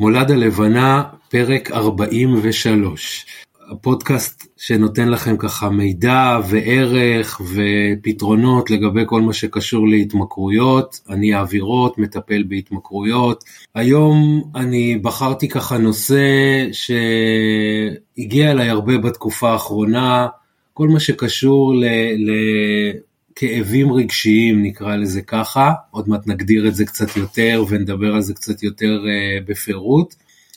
מולד הלבנה, פרק 43. הפודקאסט שנותן לכם ככה מידע וערך ופתרונות לגבי כל מה שקשור להתמכרויות. אני אווירות, מטפל בהתמכרויות. היום אני בחרתי ככה נושא שהגיע אליי הרבה בתקופה האחרונה, כל מה שקשור ל... ל... כאבים רגשיים נקרא לזה ככה, עוד מעט נגדיר את זה קצת יותר ונדבר על זה קצת יותר uh, בפירוט.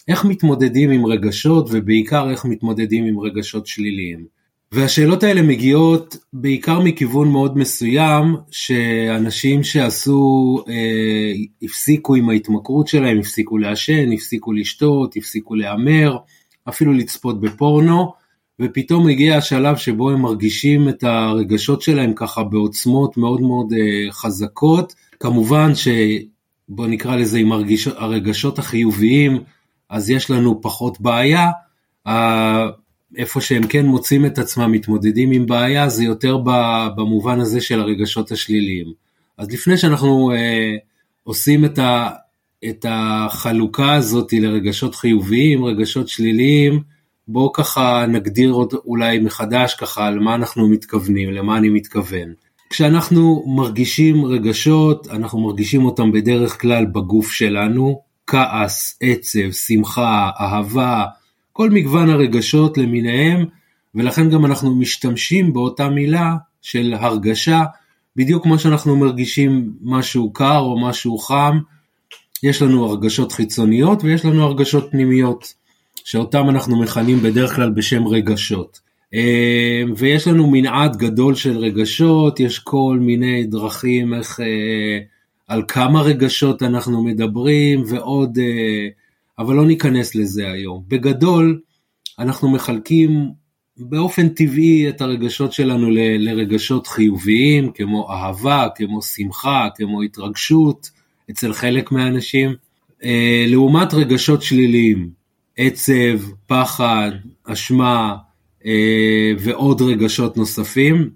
איך מתמודדים עם רגשות ובעיקר איך מתמודדים עם רגשות שליליים. והשאלות האלה מגיעות בעיקר מכיוון מאוד מסוים, שאנשים שעשו, אה, הפסיקו עם ההתמכרות שלהם, הפסיקו לעשן, הפסיקו לשתות, הפסיקו להמר, אפילו לצפות בפורנו, ופתאום הגיע השלב שבו הם מרגישים את הרגשות שלהם ככה בעוצמות מאוד מאוד אה, חזקות. כמובן שבוא נקרא לזה עם הרגישות, הרגשות החיוביים, אז יש לנו פחות בעיה. איפה שהם כן מוצאים את עצמם מתמודדים עם בעיה זה יותר במובן הזה של הרגשות השליליים. אז לפני שאנחנו אה, עושים את, ה, את החלוקה הזאת לרגשות חיוביים, רגשות שליליים, בואו ככה נגדיר עוד אולי מחדש ככה על מה אנחנו מתכוונים, למה אני מתכוון. כשאנחנו מרגישים רגשות, אנחנו מרגישים אותם בדרך כלל בגוף שלנו, כעס, עצב, שמחה, אהבה, כל מגוון הרגשות למיניהם, ולכן גם אנחנו משתמשים באותה מילה של הרגשה, בדיוק כמו שאנחנו מרגישים משהו קר או משהו חם, יש לנו הרגשות חיצוניות ויש לנו הרגשות פנימיות. שאותם אנחנו מכנים בדרך כלל בשם רגשות. אה, ויש לנו מנעד גדול של רגשות, יש כל מיני דרכים איך, אה, על כמה רגשות אנחנו מדברים ועוד, אה, אבל לא ניכנס לזה היום. בגדול, אנחנו מחלקים באופן טבעי את הרגשות שלנו ל, לרגשות חיוביים, כמו אהבה, כמו שמחה, כמו התרגשות, אצל חלק מהאנשים, לעומת רגשות שליליים. עצב, פחד, אשמה אה, ועוד רגשות נוספים.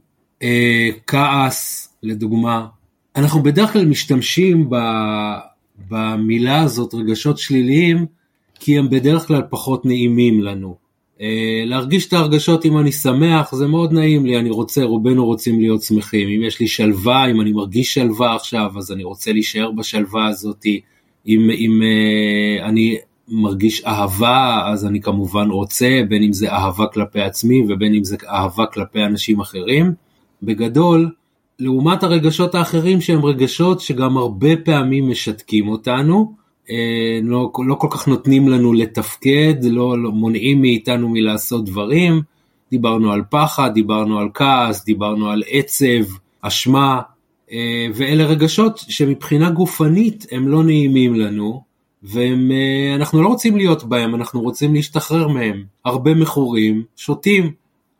אה, כעס, לדוגמה. אנחנו בדרך כלל משתמשים ב, במילה הזאת, רגשות שליליים, כי הם בדרך כלל פחות נעימים לנו. אה, להרגיש את ההרגשות אם אני שמח זה מאוד נעים לי, אני רוצה, רובנו רוצים להיות שמחים. אם יש לי שלווה, אם אני מרגיש שלווה עכשיו, אז אני רוצה להישאר בשלווה הזאת. אם, אם uh, אני מרגיש אהבה, אז אני כמובן רוצה, בין אם זה אהבה כלפי עצמי ובין אם זה אהבה כלפי אנשים אחרים. בגדול, לעומת הרגשות האחרים שהם רגשות שגם הרבה פעמים משתקים אותנו, אה, לא, לא כל כך נותנים לנו לתפקד, לא, לא מונעים מאיתנו מלעשות דברים. דיברנו על פחד, דיברנו על כעס, דיברנו על עצב, אשמה, אה, ואלה רגשות שמבחינה גופנית הם לא נעימים לנו, ואנחנו לא רוצים להיות בהם, אנחנו רוצים להשתחרר מהם. הרבה מכורים שותים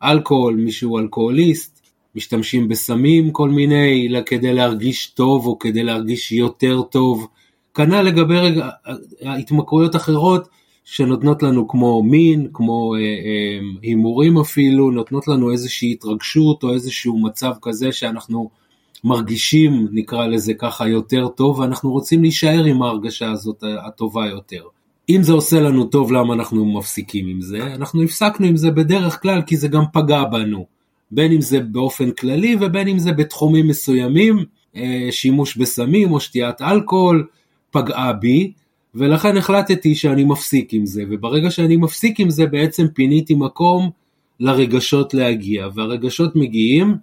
אלכוהול, מישהו אלכוהוליסט, משתמשים בסמים כל מיני כדי להרגיש טוב או כדי להרגיש יותר טוב. כנ"ל לגבי רגע, התמכרויות אחרות שנותנות לנו כמו מין, כמו אה, אה, הימורים אפילו, נותנות לנו איזושהי התרגשות או איזשהו מצב כזה שאנחנו מרגישים, נקרא לזה ככה, יותר טוב, ואנחנו רוצים להישאר עם ההרגשה הזאת הטובה יותר. אם זה עושה לנו טוב, למה אנחנו מפסיקים עם זה? אנחנו הפסקנו עם זה בדרך כלל כי זה גם פגע בנו. בין אם זה באופן כללי ובין אם זה בתחומים מסוימים, אה, שימוש בסמים או שתיית אלכוהול פגעה בי, ולכן החלטתי שאני מפסיק עם זה, וברגע שאני מפסיק עם זה בעצם פיניתי מקום לרגשות להגיע, והרגשות מגיעים,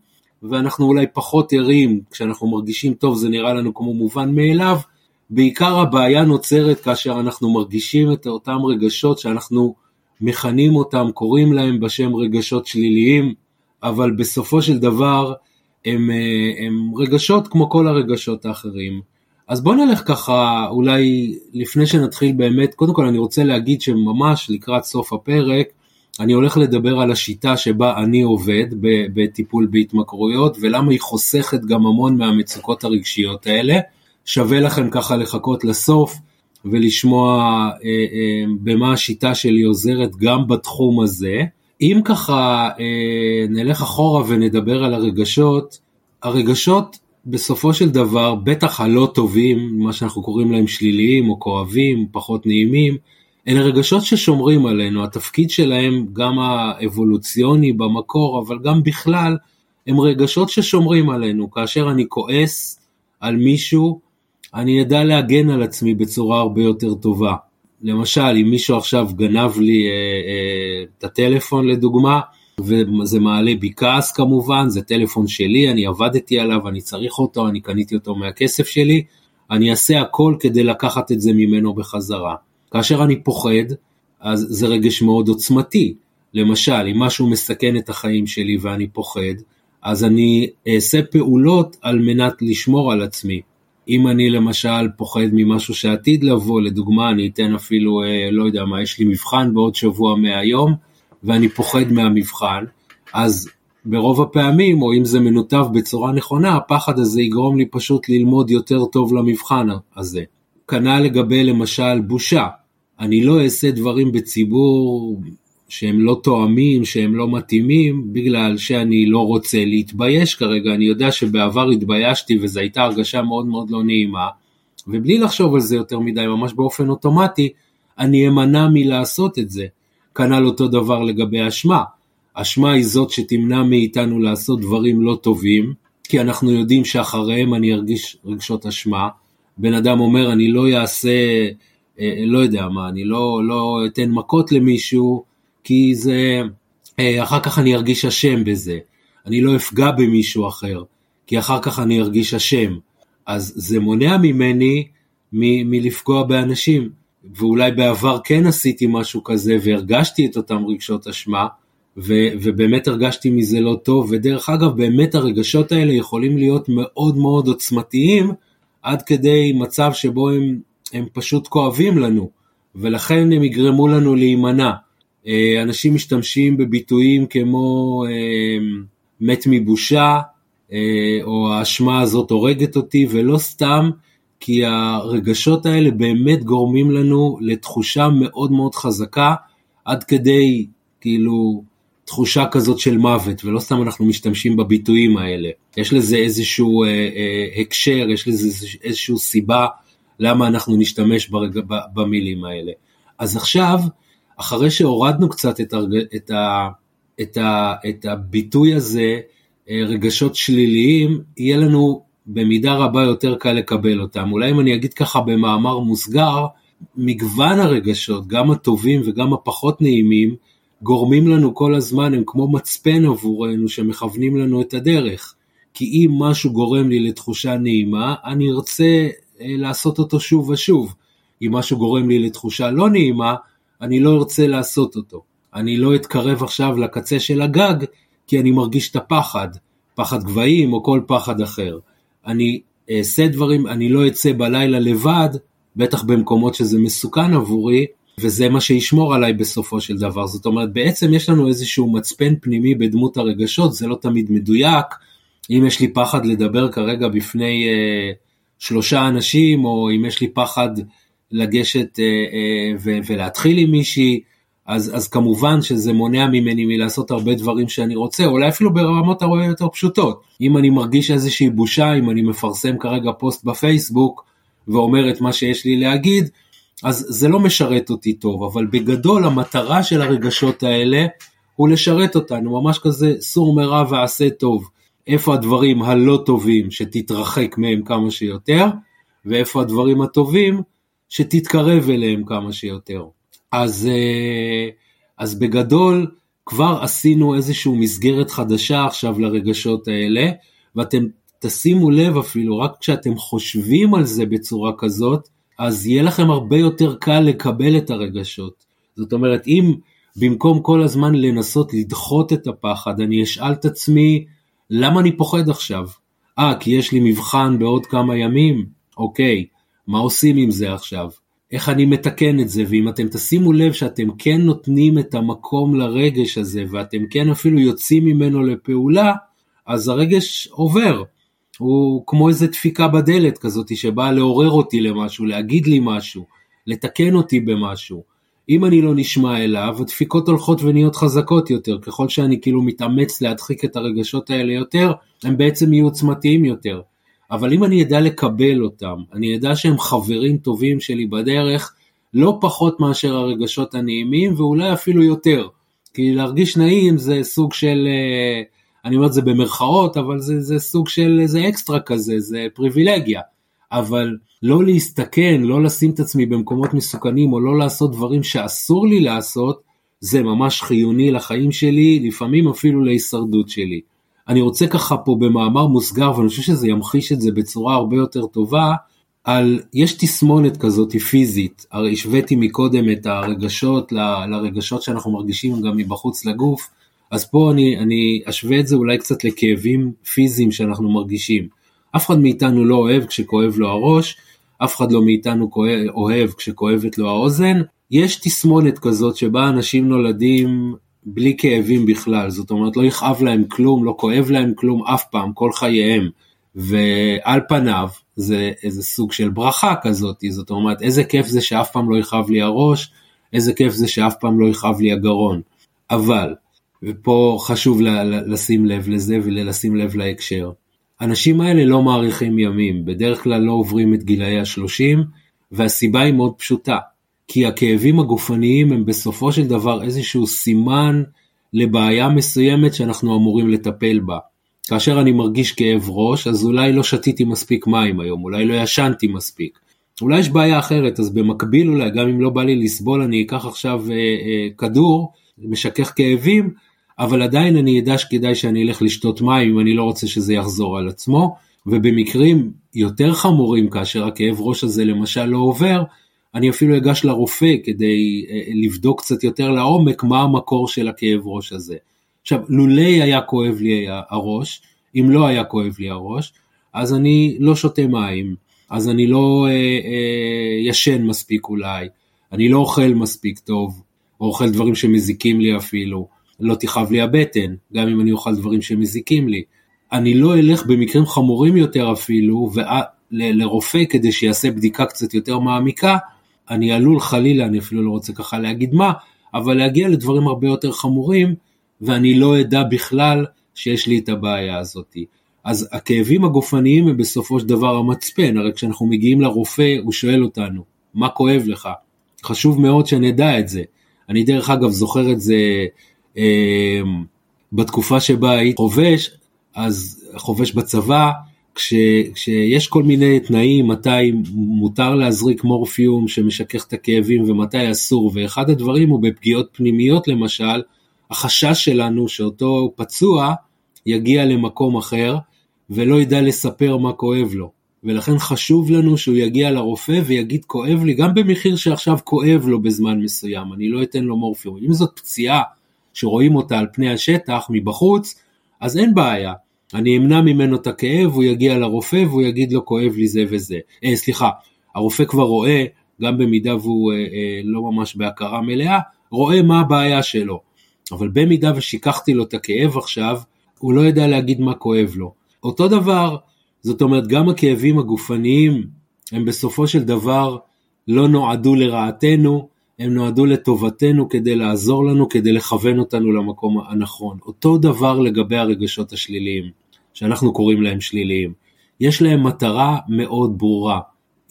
ואנחנו אולי פחות ערים, כשאנחנו מרגישים טוב זה נראה לנו כמו מובן מאליו, בעיקר הבעיה נוצרת כאשר אנחנו מרגישים את אותם רגשות שאנחנו מכנים אותם, קוראים להם בשם רגשות שליליים, אבל בסופו של דבר הם, אה, הם רגשות כמו כל הרגשות האחרים. אז בואו נלך ככה, אולי לפני שנתחיל באמת, קודם כל אני רוצה להגיד שממש לקראת סוף הפרק, אני הולך לדבר על השיטה שבה אני עובד בטיפול בהתמכרויות ולמה היא חוסכת גם המון מהמצוקות הרגשיות האלה. שווה לכם ככה לחכות לסוף ולשמוע אה, אה, במה השיטה שלי עוזרת גם בתחום הזה. אם ככה אה, נלך אחורה ונדבר על הרגשות, הרגשות בסופו של דבר, בטח הלא טובים, מה שאנחנו קוראים להם שליליים או כואבים, פחות נעימים, אלה רגשות ששומרים עלינו, התפקיד שלהם, גם האבולוציוני במקור, אבל גם בכלל, הם רגשות ששומרים עלינו. כאשר אני כועס על מישהו, אני אדע להגן על עצמי בצורה הרבה יותר טובה. למשל, אם מישהו עכשיו גנב לי אה, אה, את הטלפון לדוגמה, וזה מעלה בי כעס כמובן, זה טלפון שלי, אני עבדתי עליו, אני צריך אותו, אני קניתי אותו מהכסף שלי, אני אעשה הכל כדי לקחת את זה ממנו בחזרה. כאשר אני פוחד, אז זה רגש מאוד עוצמתי. למשל, אם משהו מסכן את החיים שלי ואני פוחד, אז אני אעשה פעולות על מנת לשמור על עצמי. אם אני למשל פוחד ממשהו שעתיד לבוא, לדוגמה, אני אתן אפילו, אה, לא יודע מה, יש לי מבחן בעוד שבוע מהיום, ואני פוחד מהמבחן, אז ברוב הפעמים, או אם זה מנותב בצורה נכונה, הפחד הזה יגרום לי פשוט ללמוד יותר טוב למבחן הזה. כנ"ל לגבי למשל בושה. אני לא אעשה דברים בציבור שהם לא תואמים, שהם לא מתאימים, בגלל שאני לא רוצה להתבייש כרגע. אני יודע שבעבר התביישתי וזו הייתה הרגשה מאוד מאוד לא נעימה, ובלי לחשוב על זה יותר מדי, ממש באופן אוטומטי, אני אמנע מלעשות את זה. כנ"ל אותו דבר לגבי אשמה. אשמה היא זאת שתמנע מאיתנו לעשות דברים לא טובים, כי אנחנו יודעים שאחריהם אני ארגיש רגשות אשמה. בן אדם אומר, אני לא אעשה, לא יודע מה, אני לא, לא אתן מכות למישהו, כי זה, אה, אחר כך אני ארגיש אשם בזה. אני לא אפגע במישהו אחר, כי אחר כך אני ארגיש אשם. אז זה מונע ממני מ- מלפגוע באנשים. ואולי בעבר כן עשיתי משהו כזה והרגשתי את אותם רגשות אשמה, ו- ובאמת הרגשתי מזה לא טוב, ודרך אגב, באמת הרגשות האלה יכולים להיות מאוד מאוד עוצמתיים, עד כדי מצב שבו הם, הם פשוט כואבים לנו, ולכן הם יגרמו לנו להימנע. אה, אנשים משתמשים בביטויים כמו אה, מת מבושה, אה, או האשמה הזאת הורגת אותי, ולא סתם, כי הרגשות האלה באמת גורמים לנו לתחושה מאוד מאוד חזקה, עד כדי כאילו תחושה כזאת של מוות, ולא סתם אנחנו משתמשים בביטויים האלה. יש לזה איזשהו אה, אה, הקשר, יש לזה איזושהי סיבה למה אנחנו נשתמש ברג... במילים האלה. אז עכשיו, אחרי שהורדנו קצת את, הרג... את, ה... את, ה... את הביטוי הזה, אה, רגשות שליליים, יהיה לנו במידה רבה יותר קל לקבל אותם. אולי אם אני אגיד ככה במאמר מוסגר, מגוון הרגשות, גם הטובים וגם הפחות נעימים, גורמים לנו כל הזמן, הם כמו מצפן עבורנו שמכוונים לנו את הדרך. כי אם משהו גורם לי לתחושה נעימה, אני ארצה לעשות אותו שוב ושוב. אם משהו גורם לי לתחושה לא נעימה, אני לא ארצה לעשות אותו. אני לא אתקרב עכשיו לקצה של הגג, כי אני מרגיש את הפחד, פחד גבהים או כל פחד אחר. אני אעשה דברים, אני לא אצא בלילה לבד, בטח במקומות שזה מסוכן עבורי, וזה מה שישמור עליי בסופו של דבר. זאת אומרת, בעצם יש לנו איזשהו מצפן פנימי בדמות הרגשות, זה לא תמיד מדויק. אם יש לי פחד לדבר כרגע בפני אה, שלושה אנשים, או אם יש לי פחד לגשת אה, אה, ולהתחיל עם מישהי, אז, אז כמובן שזה מונע ממני מלעשות הרבה דברים שאני רוצה, אולי אפילו ברמות הרבה יותר פשוטות. אם אני מרגיש איזושהי בושה, אם אני מפרסם כרגע פוסט בפייסבוק ואומר את מה שיש לי להגיד, אז זה לא משרת אותי טוב, אבל בגדול המטרה של הרגשות האלה הוא לשרת אותנו, ממש כזה סור מרע ועשה טוב. איפה הדברים הלא טובים שתתרחק מהם כמה שיותר, ואיפה הדברים הטובים שתתקרב אליהם כמה שיותר. אז, אה, אז בגדול כבר עשינו איזושהי מסגרת חדשה עכשיו לרגשות האלה, ואתם תשימו לב אפילו, רק כשאתם חושבים על זה בצורה כזאת, אז יהיה לכם הרבה יותר קל לקבל את הרגשות. זאת אומרת, אם במקום כל הזמן לנסות לדחות את הפחד, אני אשאל את עצמי, למה אני פוחד עכשיו? אה, כי יש לי מבחן בעוד כמה ימים? אוקיי, מה עושים עם זה עכשיו? איך אני מתקן את זה, ואם אתם תשימו לב שאתם כן נותנים את המקום לרגש הזה, ואתם כן אפילו יוצאים ממנו לפעולה, אז הרגש עובר. הוא כמו איזה דפיקה בדלת כזאת שבאה לעורר אותי למשהו, להגיד לי משהו, לתקן אותי במשהו. אם אני לא נשמע אליו, הדפיקות הולכות ונהיות חזקות יותר, ככל שאני כאילו מתאמץ להדחיק את הרגשות האלה יותר, הם בעצם יהיו עוצמתיים יותר. אבל אם אני אדע לקבל אותם, אני אדע שהם חברים טובים שלי בדרך, לא פחות מאשר הרגשות הנעימים ואולי אפילו יותר. כי להרגיש נעים זה סוג של, אה, אני אומר את זה במרכאות, אבל זה, זה סוג של איזה אקסטרה כזה, זה פריבילגיה. אבל לא להסתכן, לא לשים את עצמי במקומות מסוכנים או לא לעשות דברים שאסור לי לעשות, זה ממש חיוני לחיים שלי, לפעמים אפילו להישרדות שלי. אני רוצה ככה פה במאמר מוסגר, ואני חושב שזה ימחיש את זה בצורה הרבה יותר טובה, על, יש תסמונת כזאת פיזית, הרי השוויתי מקודם את הרגשות ל, לרגשות שאנחנו מרגישים גם מבחוץ לגוף, אז פה אני, אני אשווה את זה אולי קצת לכאבים פיזיים שאנחנו מרגישים. אף אחד מאיתנו לא אוהב כשכואב לו הראש, אף אחד לא מאיתנו אוהב כשכואבת לו האוזן. יש תסמונת כזאת שבה אנשים נולדים בלי כאבים בכלל, זאת אומרת לא יכאב להם כלום, לא כואב להם כלום אף פעם, כל חייהם. ועל פניו זה איזה סוג של ברכה כזאת, זאת אומרת איזה כיף זה שאף פעם לא יכאב לי הראש, איזה כיף זה שאף פעם לא יכאב לי הגרון. אבל, ופה חשוב לשים לב לזה ולשים לב להקשר, האנשים האלה לא מאריכים ימים, בדרך כלל לא עוברים את גילאי ה-30, והסיבה היא מאוד פשוטה, כי הכאבים הגופניים הם בסופו של דבר איזשהו סימן לבעיה מסוימת שאנחנו אמורים לטפל בה. כאשר אני מרגיש כאב ראש, אז אולי לא שתיתי מספיק מים היום, אולי לא ישנתי מספיק. אולי יש בעיה אחרת, אז במקביל אולי, גם אם לא בא לי לסבול, אני אקח עכשיו אה, אה, כדור, משכך כאבים, אבל עדיין אני אדע שכדאי שאני אלך לשתות מים אם אני לא רוצה שזה יחזור על עצמו, ובמקרים יותר חמורים כאשר הכאב ראש הזה למשל לא עובר, אני אפילו אגש לרופא כדי אה, לבדוק קצת יותר לעומק מה המקור של הכאב ראש הזה. עכשיו, לולי היה כואב לי הראש, אם לא היה כואב לי הראש, אז אני לא שותה מים, אז אני לא אה, אה, ישן מספיק אולי, אני לא אוכל מספיק טוב, או אוכל דברים שמזיקים לי אפילו, לא תכאב לי הבטן, גם אם אני אוכל דברים שמזיקים לי. אני לא אלך במקרים חמורים יותר אפילו, לרופא כדי שיעשה בדיקה קצת יותר מעמיקה, אני עלול חלילה, אני אפילו לא רוצה ככה להגיד מה, אבל להגיע לדברים הרבה יותר חמורים, ואני לא אדע בכלל שיש לי את הבעיה הזאת. אז הכאבים הגופניים הם בסופו של דבר המצפן, הרי כשאנחנו מגיעים לרופא הוא שואל אותנו, מה כואב לך? חשוב מאוד שנדע את זה. אני דרך אגב זוכר את זה בתקופה שבה הייתי חובש, אז חובש בצבא, כש, כשיש כל מיני תנאים מתי מותר להזריק מורפיום שמשכך את הכאבים ומתי אסור, ואחד הדברים הוא בפגיעות פנימיות למשל, החשש שלנו שאותו פצוע יגיע למקום אחר ולא ידע לספר מה כואב לו. ולכן חשוב לנו שהוא יגיע לרופא ויגיד כואב לי, גם במחיר שעכשיו כואב לו בזמן מסוים, אני לא אתן לו מורפיום. אם זאת פציעה שרואים אותה על פני השטח מבחוץ, אז אין בעיה. אני אמנע ממנו את הכאב, הוא יגיע לרופא והוא יגיד לו כואב לי זה וזה. אה, סליחה, הרופא כבר רואה, גם במידה והוא אה, אה, לא ממש בהכרה מלאה, רואה מה הבעיה שלו. אבל במידה ושיקחתי לו את הכאב עכשיו, הוא לא ידע להגיד מה כואב לו. אותו דבר, זאת אומרת, גם הכאבים הגופניים הם בסופו של דבר לא נועדו לרעתנו, הם נועדו לטובתנו כדי לעזור לנו, כדי לכוון אותנו למקום הנכון. אותו דבר לגבי הרגשות השליליים, שאנחנו קוראים להם שליליים. יש להם מטרה מאוד ברורה.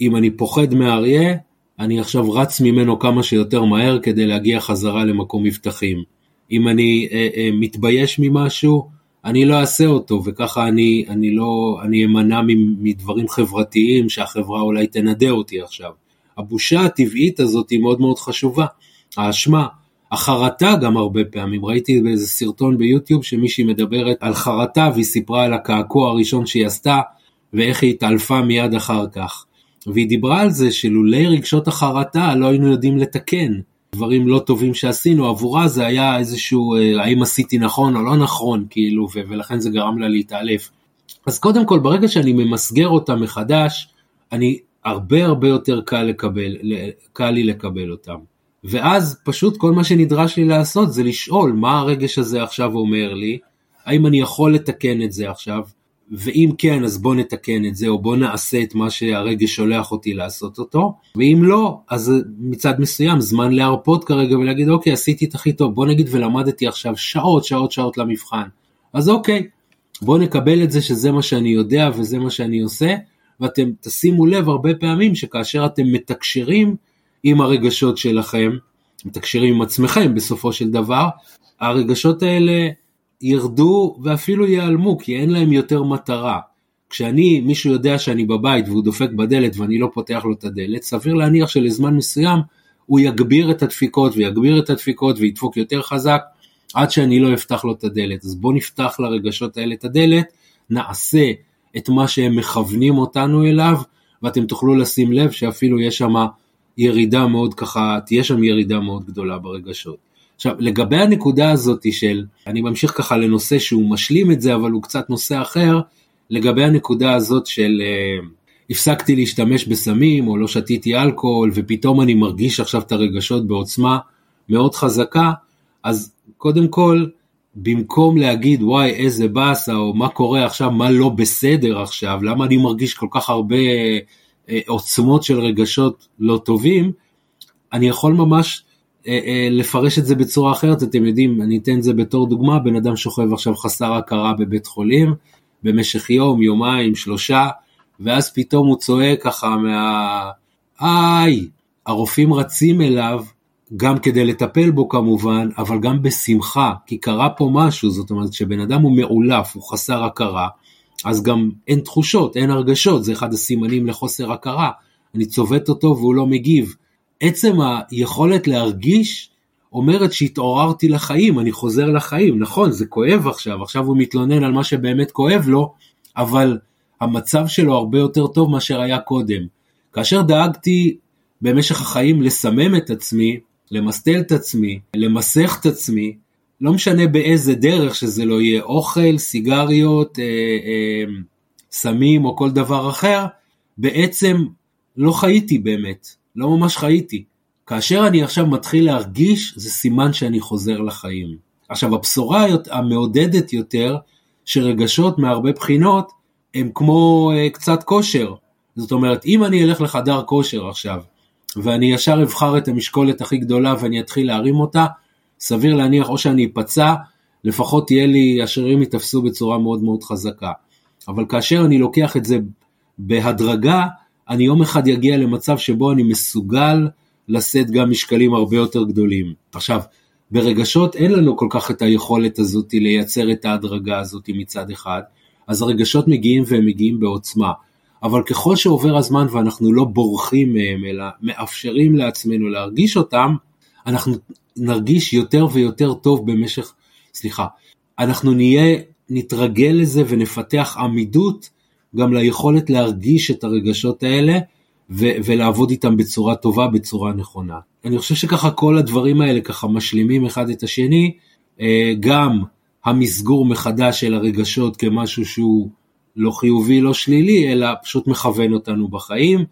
אם אני פוחד מאריה, אני עכשיו רץ ממנו כמה שיותר מהר כדי להגיע חזרה למקום מבטחים. אם אני אה, אה, מתבייש ממשהו, אני לא אעשה אותו, וככה אני, אני לא, אני אמנע מדברים חברתיים שהחברה אולי תנדה אותי עכשיו. הבושה הטבעית הזאת היא מאוד מאוד חשובה, האשמה, החרטה גם הרבה פעמים, ראיתי באיזה סרטון ביוטיוב שמישהי מדברת על חרטה והיא סיפרה על הקעקוע הראשון שהיא עשתה ואיך היא התעלפה מיד אחר כך. והיא דיברה על זה שלולי רגשות החרטה לא היינו יודעים לתקן. דברים לא טובים שעשינו, עבורה זה היה איזשהו, אה, האם עשיתי נכון או לא נכון, כאילו, ולכן זה גרם לה להתעלף. אז קודם כל, ברגע שאני ממסגר אותה מחדש, אני הרבה הרבה יותר קל לקבל, קל לי לקבל אותם. ואז פשוט כל מה שנדרש לי לעשות זה לשאול מה הרגש הזה עכשיו אומר לי, האם אני יכול לתקן את זה עכשיו, ואם כן אז בוא נתקן את זה או בוא נעשה את מה שהרגש שולח אותי לעשות אותו, ואם לא אז מצד מסוים זמן להרפות כרגע ולהגיד אוקיי עשיתי את הכי טוב, בוא נגיד ולמדתי עכשיו שעות שעות שעות למבחן, אז אוקיי, בואו נקבל את זה שזה מה שאני יודע וזה מה שאני עושה, ואתם תשימו לב הרבה פעמים שכאשר אתם מתקשרים עם הרגשות שלכם, מתקשרים עם עצמכם בסופו של דבר, הרגשות האלה ירדו ואפילו ייעלמו כי אין להם יותר מטרה. כשאני, מישהו יודע שאני בבית והוא דופק בדלת ואני לא פותח לו את הדלת, סביר להניח שלזמן מסוים הוא יגביר את הדפיקות ויגביר את הדפיקות וידפוק יותר חזק עד שאני לא אפתח לו את הדלת. אז בואו נפתח לרגשות האלה את הדלת, נעשה את מה שהם מכוונים אותנו אליו, ואתם תוכלו לשים לב שאפילו יש שם ירידה מאוד ככה, תהיה שם ירידה מאוד גדולה ברגשות. עכשיו, לגבי הנקודה הזאת של, אני ממשיך ככה לנושא שהוא משלים את זה, אבל הוא קצת נושא אחר, לגבי הנקודה הזאת של אה, הפסקתי להשתמש בסמים או לא שתיתי אלכוהול ופתאום אני מרגיש עכשיו את הרגשות בעוצמה מאוד חזקה, אז קודם כל, במקום להגיד וואי איזה באסה או מה קורה עכשיו, מה לא בסדר עכשיו, למה אני מרגיש כל כך הרבה אה, עוצמות של רגשות לא טובים, אני יכול ממש אה, אה, לפרש את זה בצורה אחרת, אתם יודעים, אני אתן את זה בתור דוגמה, בן אדם שוכב עכשיו חסר הכרה בבית חולים במשך יום, יומיים, שלושה, ואז פתאום הוא צועק ככה מה... איי, הרופאים רצים אליו גם כדי לטפל בו כמובן, אבל גם בשמחה, כי קרה פה משהו, זאת אומרת שבן אדם הוא מעולף, הוא חסר הכרה, אז גם אין תחושות, אין הרגשות, זה אחד הסימנים לחוסר הכרה. אני צובט אותו והוא לא מגיב. עצם היכולת להרגיש אומרת שהתעוררתי לחיים, אני חוזר לחיים. נכון, זה כואב עכשיו, עכשיו הוא מתלונן על מה שבאמת כואב לו, אבל המצב שלו הרבה יותר טוב מאשר היה קודם. כאשר דאגתי במשך החיים לסמם את עצמי, למסטל את עצמי, למסך את עצמי, לא משנה באיזה דרך שזה לא יהיה, אוכל, סיגריות, אה, אה, סמים או כל דבר אחר, בעצם לא חייתי באמת, לא ממש חייתי. כאשר אני עכשיו מתחיל להרגיש, זה סימן שאני חוזר לחיים. עכשיו, הבשורה המעודדת יותר, שרגשות מהרבה בחינות, הם כמו אה, קצת כושר. זאת אומרת, אם אני אלך לחדר כושר עכשיו, ואני ישר אבחר את המשקולת הכי גדולה ואני אתחיל להרים אותה, סביר להניח או שאני אפצע, לפחות תהיה לי, השרירים ייתפסו בצורה מאוד מאוד חזקה. אבל כאשר אני לוקח את זה בהדרגה, אני יום אחד אגיע למצב שבו אני מסוגל לשאת גם משקלים הרבה יותר גדולים. עכשיו, ברגשות אין לנו כל כך את היכולת הזאת לייצר את ההדרגה הזאת מצד אחד, אז הרגשות מגיעים והם מגיעים בעוצמה. אבל ככל שעובר הזמן ואנחנו לא בורחים מהם, אלא מאפשרים לעצמנו להרגיש אותם, אנחנו נרגיש יותר ויותר טוב במשך, סליחה, אנחנו נהיה, נתרגל לזה ונפתח עמידות גם ליכולת להרגיש את הרגשות האלה ו- ולעבוד איתם בצורה טובה, בצורה נכונה. אני חושב שככה כל הדברים האלה ככה משלימים אחד את השני, אה, גם המסגור מחדש של הרגשות כמשהו שהוא לא חיובי, לא שלילי, אלא פשוט מכוון אותנו בחיים.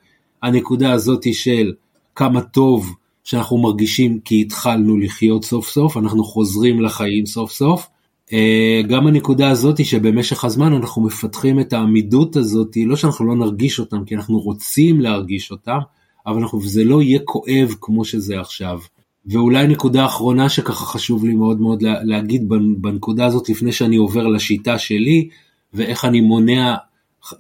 הנקודה הזאת היא של כמה טוב שאנחנו מרגישים כי התחלנו לחיות סוף סוף, אנחנו חוזרים לחיים סוף סוף. אה, גם הנקודה הזאת היא שבמשך הזמן אנחנו מפתחים את העמידות הזאת, לא שאנחנו לא נרגיש אותם, כי אנחנו רוצים להרגיש אותם, אבל אנחנו, זה לא יהיה כואב כמו שזה עכשיו. ואולי נקודה אחרונה שככה חשוב לי מאוד מאוד להגיד בנקודה הזאת לפני שאני עובר לשיטה שלי, ואיך אני מונע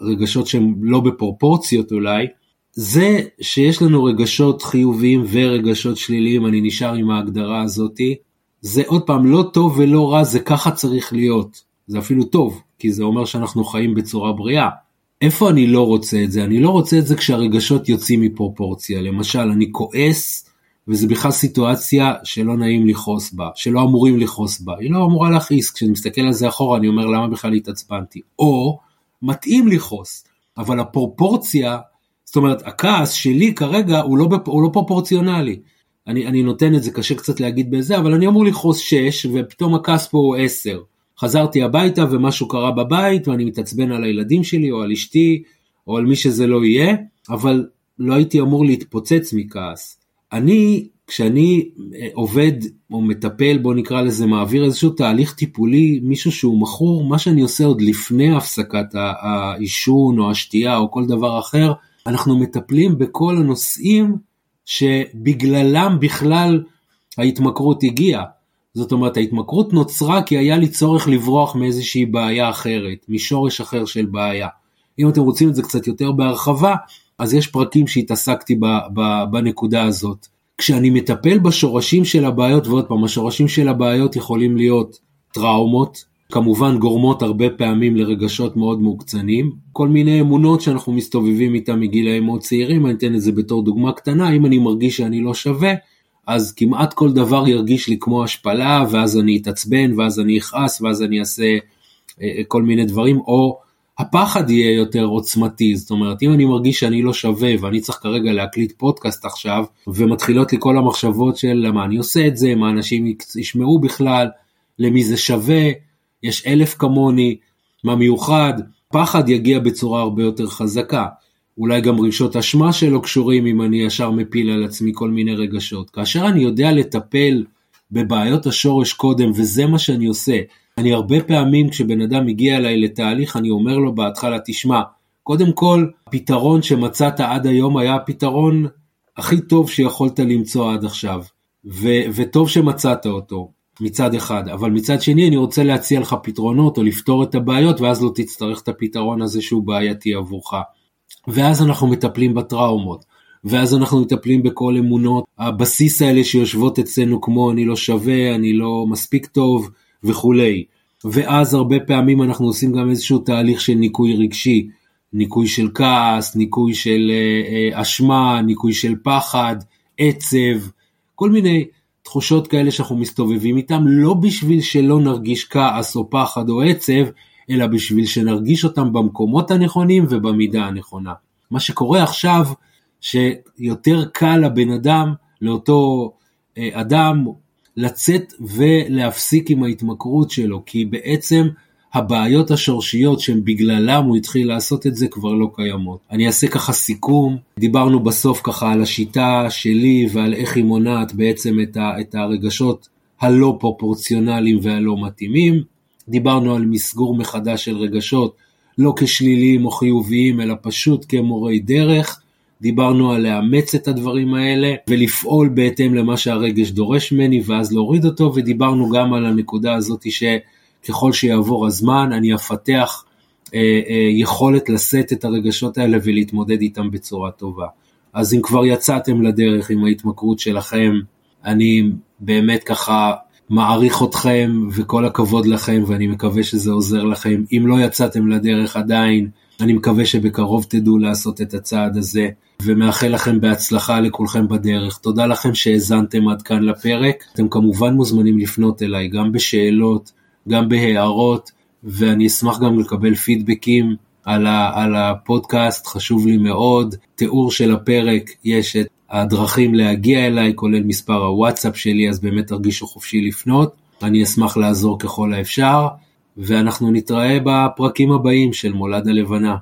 רגשות שהם לא בפרופורציות אולי, זה שיש לנו רגשות חיוביים ורגשות שליליים, אני נשאר עם ההגדרה הזאתי, זה עוד פעם לא טוב ולא רע, זה ככה צריך להיות. זה אפילו טוב, כי זה אומר שאנחנו חיים בצורה בריאה. איפה אני לא רוצה את זה? אני לא רוצה את זה כשהרגשות יוצאים מפרופורציה. למשל, אני כועס, וזה בכלל סיטואציה שלא נעים לכעוס בה, שלא אמורים לכעוס בה. היא לא אמורה להכעיס, כשאני מסתכל על זה אחורה אני אומר למה בכלל התעצבנתי. או, מתאים לכעוס, אבל הפרופורציה זאת אומרת, הכעס שלי כרגע הוא לא, הוא לא פרופורציונלי. אני, אני נותן את זה, קשה קצת להגיד בזה, אבל אני אמור לכעוס 6, ופתאום הכעס פה הוא 10. חזרתי הביתה ומשהו קרה בבית, ואני מתעצבן על הילדים שלי, או על אשתי, או על מי שזה לא יהיה, אבל לא הייתי אמור להתפוצץ מכעס. אני, כשאני אה, עובד או מטפל, בוא נקרא לזה, מעביר איזשהו תהליך טיפולי, מישהו שהוא מכור, מה שאני עושה עוד לפני הפסקת העישון או השתייה או כל דבר אחר, אנחנו מטפלים בכל הנושאים שבגללם בכלל ההתמכרות הגיעה. זאת אומרת ההתמכרות נוצרה כי היה לי צורך לברוח מאיזושהי בעיה אחרת, משורש אחר של בעיה. אם אתם רוצים את זה קצת יותר בהרחבה, אז יש פרקים שהתעסקתי ב, ב, בנקודה הזאת. כשאני מטפל בשורשים של הבעיות, ועוד פעם, השורשים של הבעיות יכולים להיות טראומות, כמובן גורמות הרבה פעמים לרגשות מאוד מוקצנים, כל מיני אמונות שאנחנו מסתובבים איתן מגילאים מאוד צעירים, אני אתן את זה בתור דוגמה קטנה, אם אני מרגיש שאני לא שווה, אז כמעט כל דבר ירגיש לי כמו השפלה, ואז אני אתעצבן, ואז אני אכעס, ואז אני אעשה אה, כל מיני דברים, או הפחד יהיה יותר עוצמתי, זאת אומרת, אם אני מרגיש שאני לא שווה ואני צריך כרגע להקליט פודקאסט עכשיו, ומתחילות לי כל המחשבות של למה אני עושה את זה, מה אנשים ישמעו בכלל, למי זה שווה, יש אלף כמוני, מה מיוחד, פחד יגיע בצורה הרבה יותר חזקה. אולי גם רגשות אשמה שלא קשורים אם אני ישר מפיל על עצמי כל מיני רגשות. כאשר אני יודע לטפל בבעיות השורש קודם, וזה מה שאני עושה, אני הרבה פעמים כשבן אדם מגיע אליי לתהליך, אני אומר לו בהתחלה, תשמע, קודם כל, הפתרון שמצאת עד היום היה הפתרון הכי טוב שיכולת למצוא עד עכשיו, ו- וטוב שמצאת אותו. מצד אחד, אבל מצד שני אני רוצה להציע לך פתרונות או לפתור את הבעיות ואז לא תצטרך את הפתרון הזה שהוא בעייתי עבורך. ואז אנחנו מטפלים בטראומות, ואז אנחנו מטפלים בכל אמונות הבסיס האלה שיושבות אצלנו כמו אני לא שווה, אני לא מספיק טוב וכולי. ואז הרבה פעמים אנחנו עושים גם איזשהו תהליך של ניקוי רגשי, ניקוי של כעס, ניקוי של אה, אה, אשמה, ניקוי של פחד, עצב, כל מיני תחושות כאלה שאנחנו מסתובבים איתם, לא בשביל שלא נרגיש כעס או פחד או עצב, אלא בשביל שנרגיש אותם במקומות הנכונים ובמידה הנכונה. מה שקורה עכשיו, שיותר קל לבן אדם, לאותו אה, אדם, לצאת ולהפסיק עם ההתמכרות שלו, כי בעצם הבעיות השורשיות שהן בגללם הוא התחיל לעשות את זה כבר לא קיימות. אני אעשה ככה סיכום, דיברנו בסוף ככה על השיטה שלי ועל איך היא מונעת בעצם את, ה, את הרגשות הלא פרופורציונליים והלא מתאימים. דיברנו על מסגור מחדש של רגשות, לא כשליליים או חיוביים, אלא פשוט כמורי דרך. דיברנו על לאמץ את הדברים האלה ולפעול בהתאם למה שהרגש דורש ממני ואז להוריד אותו, ודיברנו גם על הנקודה הזאת ש... ככל שיעבור הזמן אני אפתח אה, אה, יכולת לשאת את הרגשות האלה ולהתמודד איתם בצורה טובה. אז אם כבר יצאתם לדרך עם ההתמכרות שלכם, אני באמת ככה מעריך אתכם וכל הכבוד לכם ואני מקווה שזה עוזר לכם. אם לא יצאתם לדרך עדיין, אני מקווה שבקרוב תדעו לעשות את הצעד הזה ומאחל לכם בהצלחה לכולכם בדרך. תודה לכם שהאזנתם עד כאן לפרק. אתם כמובן מוזמנים לפנות אליי גם בשאלות, גם בהערות, ואני אשמח גם לקבל פידבקים על, ה, על הפודקאסט, חשוב לי מאוד. תיאור של הפרק, יש את הדרכים להגיע אליי, כולל מספר הוואטסאפ שלי, אז באמת תרגישו חופשי לפנות. אני אשמח לעזור ככל האפשר, ואנחנו נתראה בפרקים הבאים של מולד הלבנה.